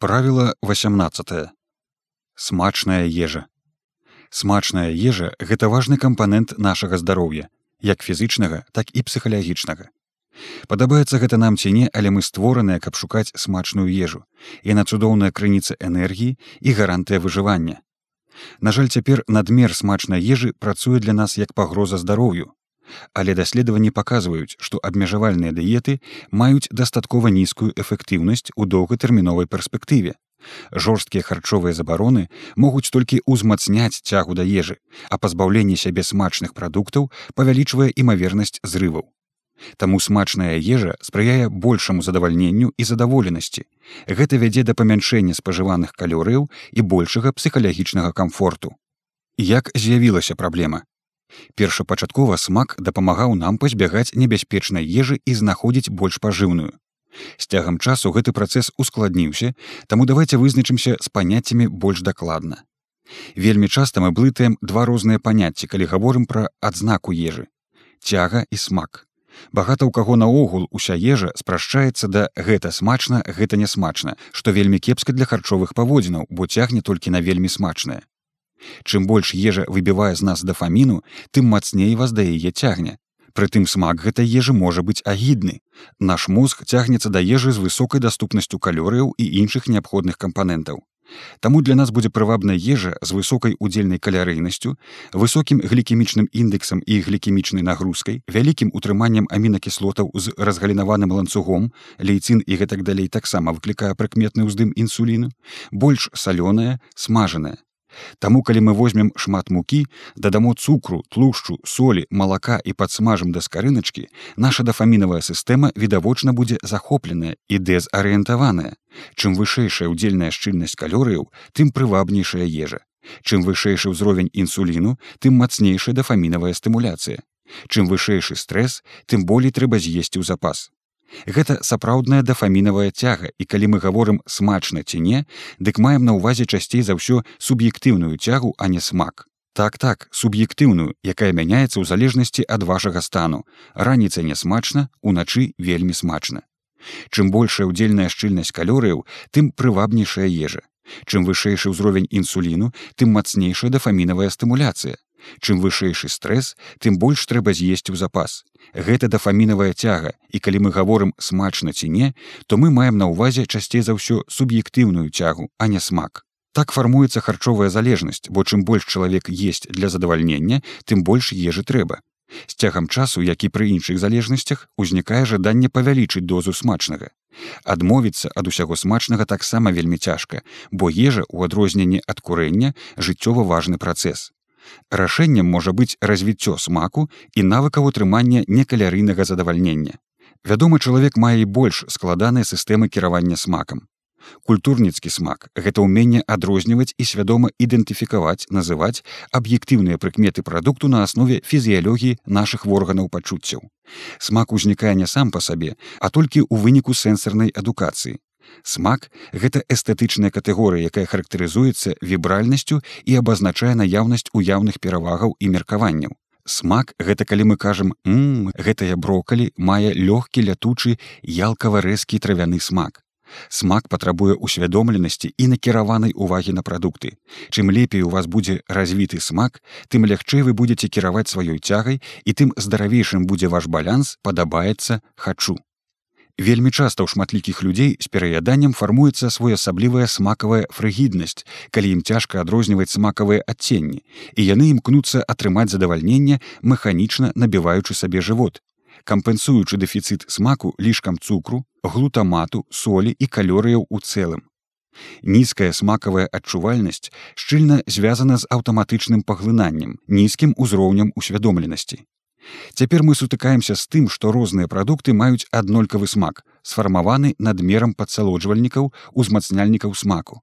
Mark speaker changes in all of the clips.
Speaker 1: Правіла 18. Смачная ежа. Смачная ежа гэта важны кампанент нашага здароўя, як фізычнага, так і псіхалагічнага. Падабаецца гэта нам ці не, але мы створаныя, каб шукаць смачную ежу. Яна цудоўная крыніца энергіі і гарантыя выжывання. На жаль, цяпер надмер смачнай ежы працуе для нас як пагроза здароўю, Але даследаванні паказваюць, што абмежавальныя дыеты маюць дастаткова нізкую эфектыўнасць у доўгатэрміновай перспектыве. Жорсткія харчовыя забароны могуць толькі ўзмацняць цягу да ежы, а пазбаўленне сябе смачных прадуктаў павялічвае імавернасць зрываў. Таму смачная ежа спрыяе большаму задавальненню і задаволенасці. Гэта вядзе да памяншэння спажываных калорыяў і большага псіхалагічнага камфорту. Як з'явілася праблема? Першапачаткова смак дапамагаў нам пазбягаць небяспечнай ежы і знаходзіць больш пажыўную. З цягам часу гэты працэс ускладніўся, таму давайте вызначымся з паняццямі больш дакладна. Вельмі часта мы блытаем два розныя паняцці, калі гаворым пра адзнаку ежы. Цяга і смак. Багата ў каго наогул уся ежа спрашчаецца да гэта смачна, гэта нясмачна, што вельмі кепска для харчовых паводзінаў, бо цягне толькі на вельмі смачнае. Чым больш ежа выбівае з нас дафаміну, тым мацней вас да яе цягне. Прытым смак гэтай ежы можа быць агідны. Наш мозг цягнецца да ежы з высокай даступнасцю калорыяў і іншых неабходных кампанентаў. Таму для нас будзе прывабная ежа з высокай удзельнай калярыйнасцю, высокім глікемічным індексам і глікемічнай нагрузкай, вялікім утрыманнем амінакіслотаў з разгалінаваным ланцугом, лейцын і гэтак далей таксама выклікае прыкметны ўздым інсуліну, больш салёная, смажаная. Таму калі мы возьмем шмат мукі, дадамо цукру, тлушчу, солі, малака і падсмажым да скарыначкі, наша дафамінавая сістэма відавочна будзе захопленая і дэзарыентаваная. Чым вышэйшая ўдзельная шчыльнасць калорыяў, тым прывабнейшая ежа. Чым вышэйшы ўзровень інсуліну, тым мацнейшая дафамінавая стымуляцыя. Чым вышэйшы стрэс, тым болей трэба з'есці ў запас. Гэта сапраўдная дафамінавая цяга і калі мы гаворым смачна ці не, дык маем на ўвазе часцей за ўсё суб'ектыўную цягу, а не смак. Так так, суб'ектыўную, якая мяняецца ў залежнасці ад вашага стану. Раніца нясмачна, уначы вельмі смачна. Чым большая ўдзельная шчыльнасць калорыяў, тым прывабнейшая ежа. Чым вышэйшы ўзровень інсуліну, тым мацнейшая дафамінавая стымуляцыя. Чым вышэйшы стрэс, тым больш трэба з'есці ў запас. Гэта дафамінавая цяга і калі мы гаворым смачна ці не, то мы маем на ўвазе часцей за ўсё суб'ектыўную цягу, а не смак. Так фармуецца харчовая залежнасць, бо чым больш чалавек есть для задавальнення, тым больш ежы трэба. З цягам часу, як і пры іншых залежнасцях, узнікае жаданне павялічыць дозу смачнага. Адмовіцца ад усяго смачнага таксама вельмі цяжка, бо ежа ў адрозненні ад курэння жыццёва важны працэс. Рашэннем можа быць развіццё смаку і навыкаў утрымання некалярыйнага задавальнення. Вядомы чалавек мае і больш складаныя сістэмы кіравання смакам. Культурніцкі смак гэта ўменне адрозніваць і свядома ідэнтыфікаваць, называць аб'ектыўныя прыкметы прадукту на аснове фізіялогіі нашых органаў пачуццяў. Смак узнікае не сам па сабе, а толькі ў выніку сэнсарнай адукацыі. Смак гэта эстэтычная катэгорыя, якая характарызуецца вібральнасцю і абазначае наяўнасць уяўных перавагаў і меркаванняў. Смак гэта калі мы кажам гэтая брокалі мае лёгкі лятучы ялкава рэзкі травяны смак. Смак патрабуе ўсвядомленасці і накіраванай увагі на прадукты. Чым лепей у вас будзе развіты смак, тым лягчэй вы будетеце кіраваць сваёй цягай і тым здаравейшым будзе ваш баланс падабаецца хачу. Вельмі часта ў шматлікіх людзей з пераяданнем фармуецца своеасаблівая смакавая фрыгіднасць, калі ім цяжка адрозніваць смакавыя адценні, і яны імкнуцца атрымаць задавальненне, механічна набіваючы сабе жывот. кампенсуючы дэфіцыт смаку лішкам цукру, глутамату, солі і калорыяў у цэлым. Нізкая смакавая адчувальнасць шчыльна звязана з аўтаматычным паглынаннем, нізкім узроўнем усвядомленасці. Цяпер мы сутыкаемся з тым, што розныя прадукты маюць аднолькавы смак, сфармаваны надмерам падсалоджвальнікаў узмацняльнікаў смаку.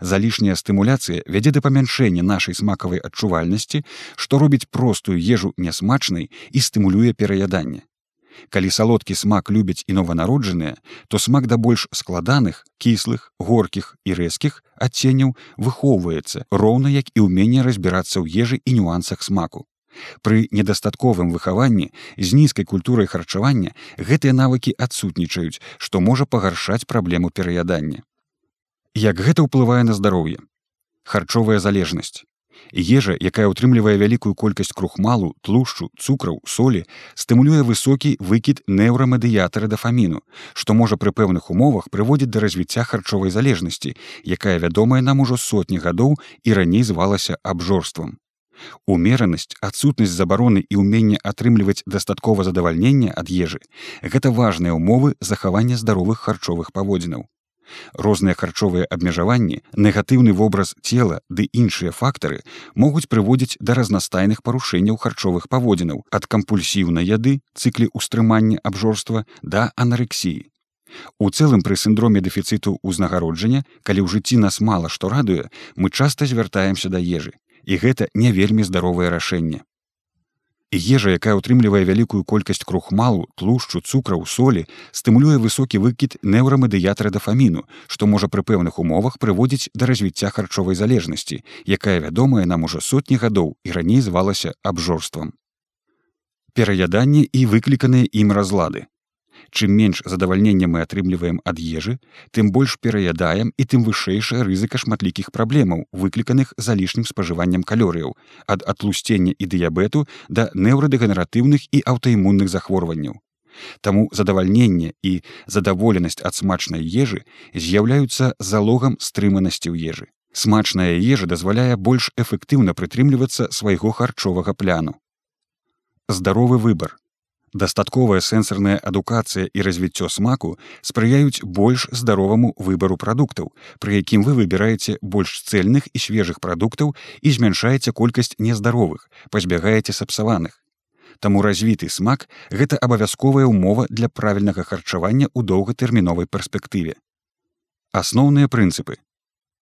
Speaker 1: Залішняя стымуляцыя вядзе да памяншэння нашай смакавай адчувальнасці, што робіць простую ежу нясмачнай і стымулюе пераяданне. Калі салодкі смак любяць і нованароджаныя, то смак да больш складаных, кіслых, горкіх і рэзкіх адценняў выхоўваецца роўна як і ўменне разбірацца ў ежы і нюансах смаку. Пры недастатковым выхаванні з нізкай культурай харчавання гэтыя навыкі адсутнічаюць, што можа пагаршаць праблему пераядання. Як гэта ўплывае на здароўе? Харчовая залежнасць. Ежа, якая ўтрымлівае вялікую колькасць крухмалу, тлушчу, цукраў, солі, стымулюе высокі выкід неўрамедыятара дафаміну, што можа пры пэўных умовах прыводзіць да развіцця харчовай залежнасці, якая вядомая нам ужо сотні гадоў і раней звалася абжорствам. Умеранасць, адсутнасць забароны і ўменне атрымліваць дастаткова задавальнення ад ежы гэта важныя ўмовы захавання здаровых харчовых паводзінаў. Розныя харчовыя абмежаванні, негатыўны вобраз цела ды іншыя фактары могуць прыводзіць да разнастайных парушэнняў харчовых паводзінаў ад кампульсіўнай яды цыклі ўстрымання абжорства да анарексіі. У цэлым пры сіндроме дэфіцыту ўзнагароджання, калі ў жыцці нас мала што радуе, мы часта звяртаемся да ежы і гэта не вельмі здаровае рашэнне. Ежа, якая ўтрымлівае вялікую колькасць крухмалу, тлушчу, цукраў, солі, стымулюе высокі выкід неўрамедыятара дафаміну, што можа пры пэўных умовах прыводзіць да развіцця харчовай залежнасці, якая вядомая нам ужо сотні гадоў і раней звалася абжорствам. Пераяданне і выкліканыя ім разлады чым менш задавальнення мы атрымліваем ад ежы, тым больш пераядаем і тым вышэйшая рызыка шматлікіх праблемаў, выкліканых залішнім спажываннем калорыяў, ад атлусцення і дыябету да неўрадэгенератыўных і аўтаімунных захворванняў. Таму задавальненне і задаволенасць ад смачнай ежы з'яўляюцца залогам стрыманасці ў ежы. Смачная ежа дазваляе больш эфектыўна прытрымлівацца свайго харчовага пляну. Здаровы выбар дастатковая сэнсарная адукацыя і развіццё смаку спрыяюць больш здароваму выбару прадуктаў, пры якім вы выбіраеце больш цэльных і свежых прадуктаў і змяншаеце колькасць нездаровых, пазбягаеце сапсаваных. Таму развіты смак гэта абавязковая ўмова для правільнага харчавання ў доўгатэрміновай перспектыве. Асноўныя прынцыпы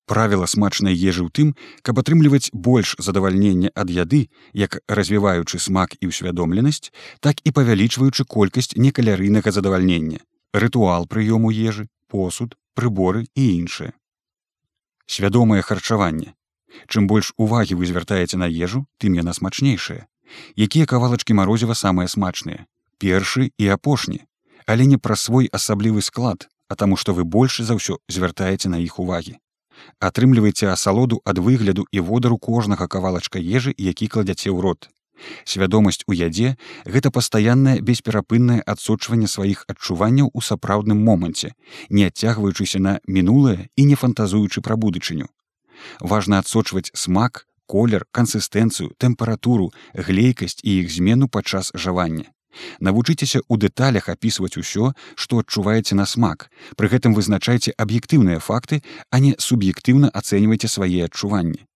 Speaker 1: правіла смачнай ежы ў тым, каб атрымліваць больш задавальнення ад яды, як развіваючы смак і ўсвядомленасць, так і павялічваючы колькасць некалярыйнага задавальнення, рытуал прыёму ежы, посуд, прыборы і іншае. Свядомае харчаванне. Чым больш увагі вы звяртаеце на ежу, тым яна смачнейшая. Якія кавалачкі марозіва самыя смачныя, першы і апошні, але не пра свой асаблівы склад, а таму што вы больш за ўсё звяртаеце на іх увагі атрымлівайце асалоду ад выгляду і водару кожнага кавалачка ежы які кладзяце ў рот. Свядомасць у ядзе гэта пастаяннае бесперапыннае адсочванне сваіх адчуванняў у сапраўдным моманце не адцягваючыся на мінулае і не фантазуючы пра будучыню. Важна адсочваць смак колер кансістэнцыю тэмпературу глейкасць і іх змену падчас жавання Навучыцеся ў дэталях апісваць усё, што адчуваеце на смак. Пры гэтым вызначайце аб'ектыўныя факты, а не суб'ектыўна ацэньвайце свае адчуванні.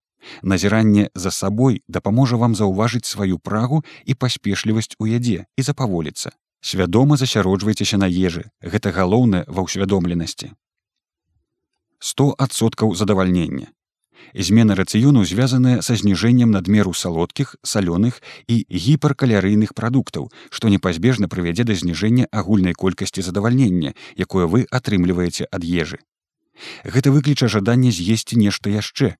Speaker 1: Назіранне за сабой дапаможа вам заўважыць сваю прагу і паспешлівасць у ядзе і запаволіцца. Свядома засяроджвайцеся на ежы, гэта галоўнае ва ўсвядомленасці. 100соткаў задавальнення змена рацыёну звязаная са зніжэннем надмеру салодкіх салёных і гіперкалярыйных прадуктаў што непазбежна прывядзе да зніжэння агульнай колькасці задавальнення якое вы атрымліваеце ад ежы. Гэта выкліча жаданне з'есці нешта яшчэ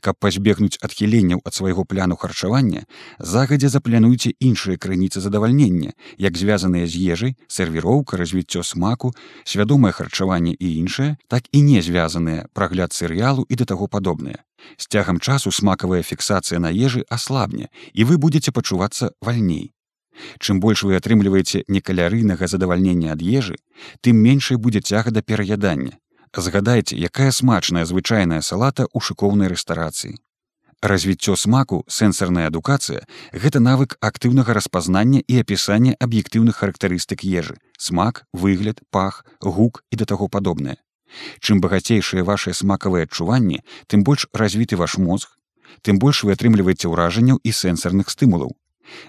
Speaker 1: Каб пазбегнуць адхіленняў ад свайго пляну харчавання, загадзя заплянуйце іншыя крыніцы задавальнення, як звязаныя з ежай, сервіроўка, развіццё смаку, свядомае харчаванне і іншае, так і не звязаныя прагляд серыялу і да таго падобнае. З цягам часу смакавая фіксацыя на ежы аслабне, і вы будетеце пачувацца вальней. Чым больш вы атрымліваеце некалярыйнага задавальнення ад ежы, тым меншай будзе цяга да пераядання Згадайце, якая смачная звычайная салата ў шыкоўнай рэстарацыі. Развіццё смаку, сэнсарная адукацыя гэта навык актыўнага распазнання і апісання аб'ектыўных характарыстык ежы, смак, выгляд, пах, гук і да таго падобнае. Чым багацейшыя вашыя смакавыя адчуванні, тым больш развіты ваш мозг, тым больш вы атрымліваеце ўражанняў і сэнсарных стымулаў.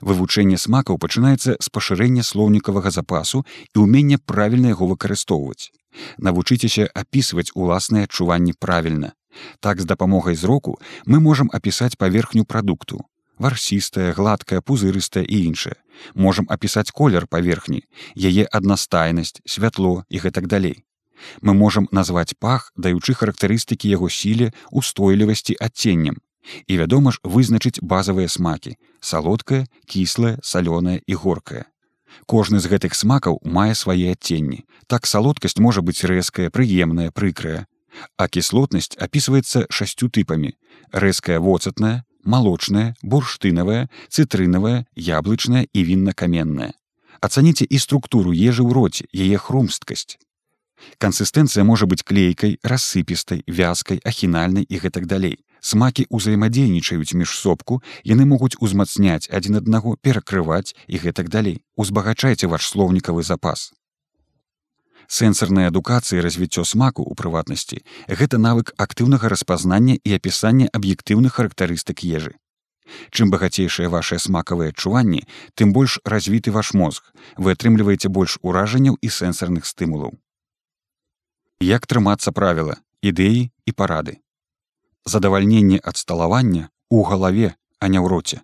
Speaker 1: Вывучэнне смакаў пачынаецца з пашырэння слоўнікавага запасу і ўмення правільна яго выкарыстоўваць. Навучыцеся апісваць уласныя адчуванні правільна. Так з дапамогай зроку мы можам апісаць паверхню прадукту. Варсістая, гладкая, пузырыстая і іншае. Можам апісаць колер паверхні, яе аднастайнасць, святло і гэтак далей. Мы можам назваць пах, даючы характарыстыкі яго сіле, устойлівасці адценнем. І вядома ж, вызначыць базавыя смакі: салодкае, кіслае, салёнае і горкае. Кожны з гэтых смакаў мае свае адценні. Так салодкасць можа быць рэзкая, прыемная, прыкрая. А кіслотнасць апісваецца шасцю тыпамі: рэзкая воцатная, малочная, бурштынавая, цытрынавая, яблычная і вінна-каменная. Ацаніце і структуру ежы ў роце, яе хрумсткасць. Кансістэнцыя можа быць клейкай, рассыпістай, вязкай, ахінальнай і гэтак далей. Смакі ўзаемадзейнічаюць між сопку, яны могуць узмацняць адзін аднаго перакрываць і гэтак далей. Узбагачайце ваш слоўнікавы запас. Сэнсарная адукацыя і развіццё смаку ў прыватнасці гэта навык актыўнага распазнання і апісання аб'ектыўных характарыстык ежы. Чым багацейшае вашее смакавае адчуванні, тым больш развіты ваш мозг, вы атрымліваеце больш уражанняў і сэнсарных стымулаў. Як трымацца правіла, ідэі і парады. Задавальненне адсталавання у галаве, а не ў роце.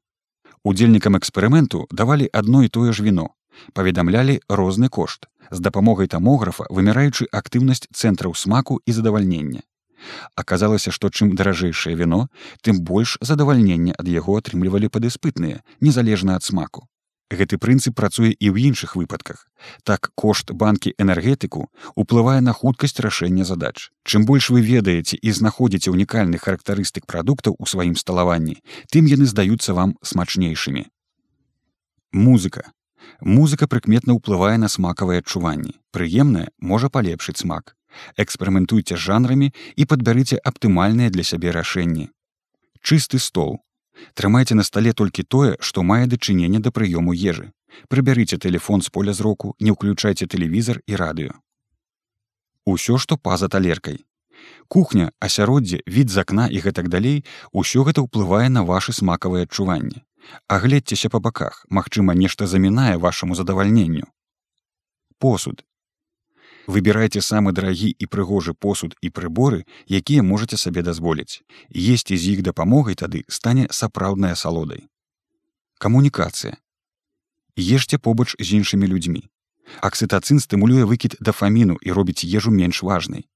Speaker 1: Удзельнікам эксперыменту давалі адно і тое ж віно, паведамлялі розны кошт, з дапамогай тамографа вымяраючы актыўнасць цэнтраў смаку і задавальнення. Аказалася, што чым даражэйшае віно, тым больш задавальнення ад яго атрымлівалі падыспытныя, незалежна ад смаку. Гэты прынцып працуе і ў іншых выпадках. Так кошт банкі энергетыку уплывае на хуткасць рашэння задач. Чым больш вы ведаеце і знаходзіце ўнікальных характарыстык прадуктаў у сваім сталаванні, тым яны здаюцца вам смачнейшымі. Музыка Музыка прыкметна ўплывае на смакавыя адчуванні. Прыемная можа палепшыць смак. Эксперыментуйце з жанрамі і падбярыце аптымальныя для сябе рашэнні. Чысты стол. Трымайце на стале толькі тое, што мае дачыненне да прыёму ежы. Прыбярыце телефон з поля зроку, не ўключайце тэлевізор і радыё. Усё, што па-за талеркай. Кухня, асяроддзе, від з акна і гэтак далей, усё гэта ўплывае на вашы смакавыя адчуванні. Агледзьцеся па баках, магчыма, нешта замінае вашаму задавальненню. Посуд. Выбірайце самы дарагі і прыгожы посуд і прыборы, якія можаце сабе дазволіць. Есці з іх дапамогай тады стане сапраўдная салодай. Камунікацыя. Ешце побач з іншымі людзьмі. Аксытацын стымулюе выкід дафаміну і робіць ежу менш важнай.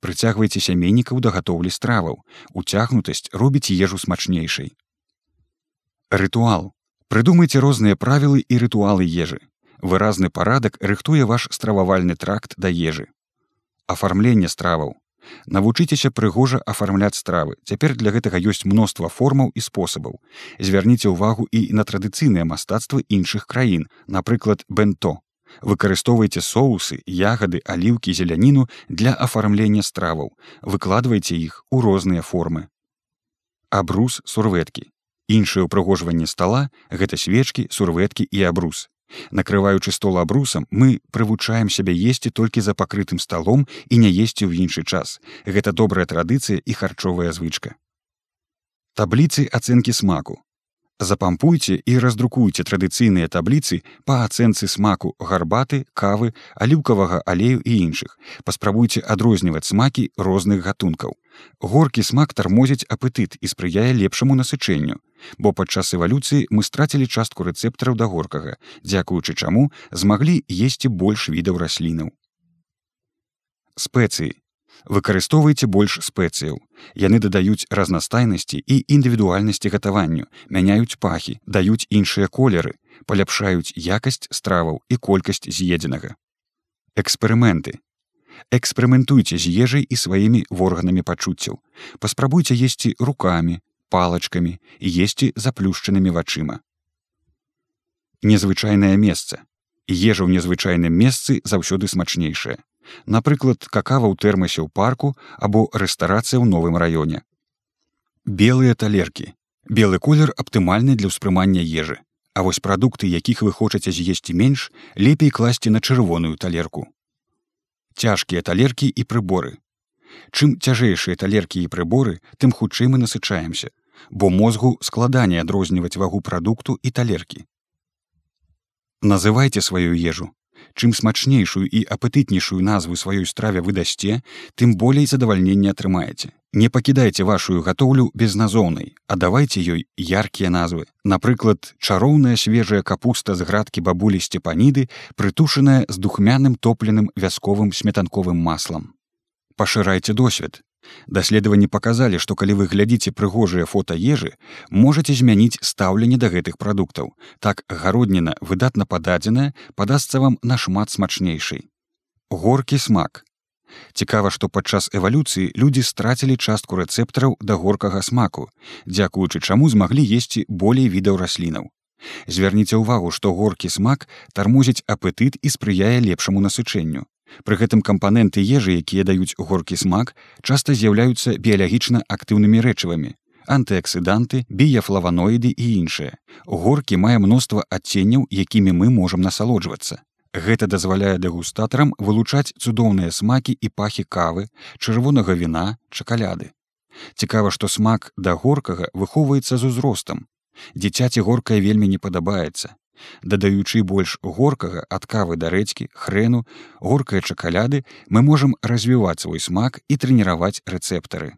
Speaker 1: Прыцягвайце сямейнікаў да гатоўлі страваў. Уцягнутасць робіць ежу смачнейшай. Рытуал. Прыдумайце розныя правілы і рытуалы ежы. Выразны парадак рыхтуе ваш стрававальны тракт да ежы. Афармленне страваў. Навучыцеся прыгожа афармляць стравы. Цяпер для гэтага ёсць мноства формаў і спосабаў. Звярніце ўвагу і на традыцыйныя мастацтвы іншых краін, напрыклад, бэнто. Выкарыстоўвайце соусы, ягады, аліўкі, зеляніну для афармлення страваў. Выкладвайце іх у розныя формы. Абрус сурветкі іншае ўпрыгожванне стала гэта свечкі сурветкі і абрус накрываючы стол абрусам мы прывучаем сябе есці толькі за пакрытым сталом і не есці ў іншы час гэта добрая традыцыя і харчовая звычка табліцы ацэнкі смаку Запампуйце і раздрукуйце традыцыйныя табліцы па ацэнцы смаку гарбаты, кавы, аліўкавага алею і іншых. Паспрабуйце адрозніваць смакі розных гатункаў. Горкі смак тармозіць апетыт і спрыяе лепшаму насычэнню. Бо падчас эвалюцыі мы страцілі частку рэцэптараў да горкага, дзякуючы чаму змаглі есці больш відаў раслінаў. Спецыі выкарыстоўвайце больш спецыяў. Яны дадаюць разнастайнасці і індывідуальнасці гатаванню, мяняюць пахі, даюць іншыя колеры, паляпшаюць якасць страваў і колькасць з'едзенага. Эксперыменты. Эксперыментуйце з ежай і сваімі органамі пачуццяў. Паспрабуйце есці рукамі, палачкамі і есці заплюшчанымі вачыма. Незвычайнае месца. Ежа ў незвычайным месцы заўсёды смачнейшая. Напрыклад какава ў тэрмасе ў парку або рэстарацыя ў новым раёне. Белыя талеркі. Белы колер аптымальны для ўспрымання ежы. А вось прадукты якіх вы хочаце з'есці менш лепей класці на чырвоную талерку. Цяжкія талеркі і прыборы. Чым цяжэйшыя талеркі і прыборы тым хутчэй мы насычаемся бо мозгу складаней адрозніваць вагу прадукту і талеркі называйте сваю ежу чым смачнейшую і апетытнейшую назву сваёй страве выдасце, тым болей задавальнення атрымаеце. Не пакідайце вашую гатоўлю безназоўнай, а давайце ёй яркія назвы. Напрыклад, чароўная свежая капуста з градкі бабулі сцепаніды, прытушаная з духмяным топленым вясковым сметанковым маслам. Пашырайце досвед, Даследаванні паказалі, што калі вы глядзіце прыгожыя фота ежы, можаце змяніць стаўленне да гэтых прадуктаў. Так гародніна выдатна пададзеная падасца вам нашмат смачнейшай. Горкі смак. Цікава, што падчас эвалюцыі людзі страцілі частку рэцэптараў да горкага смаку, дзякуючы чаму змаглі есці болей відаў раслінаў. Звярніце ўвагу, што горкі смак тармозіць апетыт і спрыяе лепшаму насычэнню. Пры гэтым кампаненты ежы, якія даюць горкі смак, часта з'яўляюцца біялагічна актыўнымі рэчывамі. Антыаксіданты, біяфлаваноіды і іншыя. Горкі мае мноства адценняў, якімі мы можам насалоджвацца. Гэта дазваляе дэгустатарам вылучаць цудоўныя смакі і пахі кавы, чырвонага віна, чакаляды. Цікава, што смак да горкага выхоўваецца з узростам. Дзіцяці горкае вельмі не падабаецца. Дадаючы больш горкага ад кавы да рэдзькі, хрэну, горкае чакаляды, мы можам развіваць свой смак і трэніраваць рэцэптары.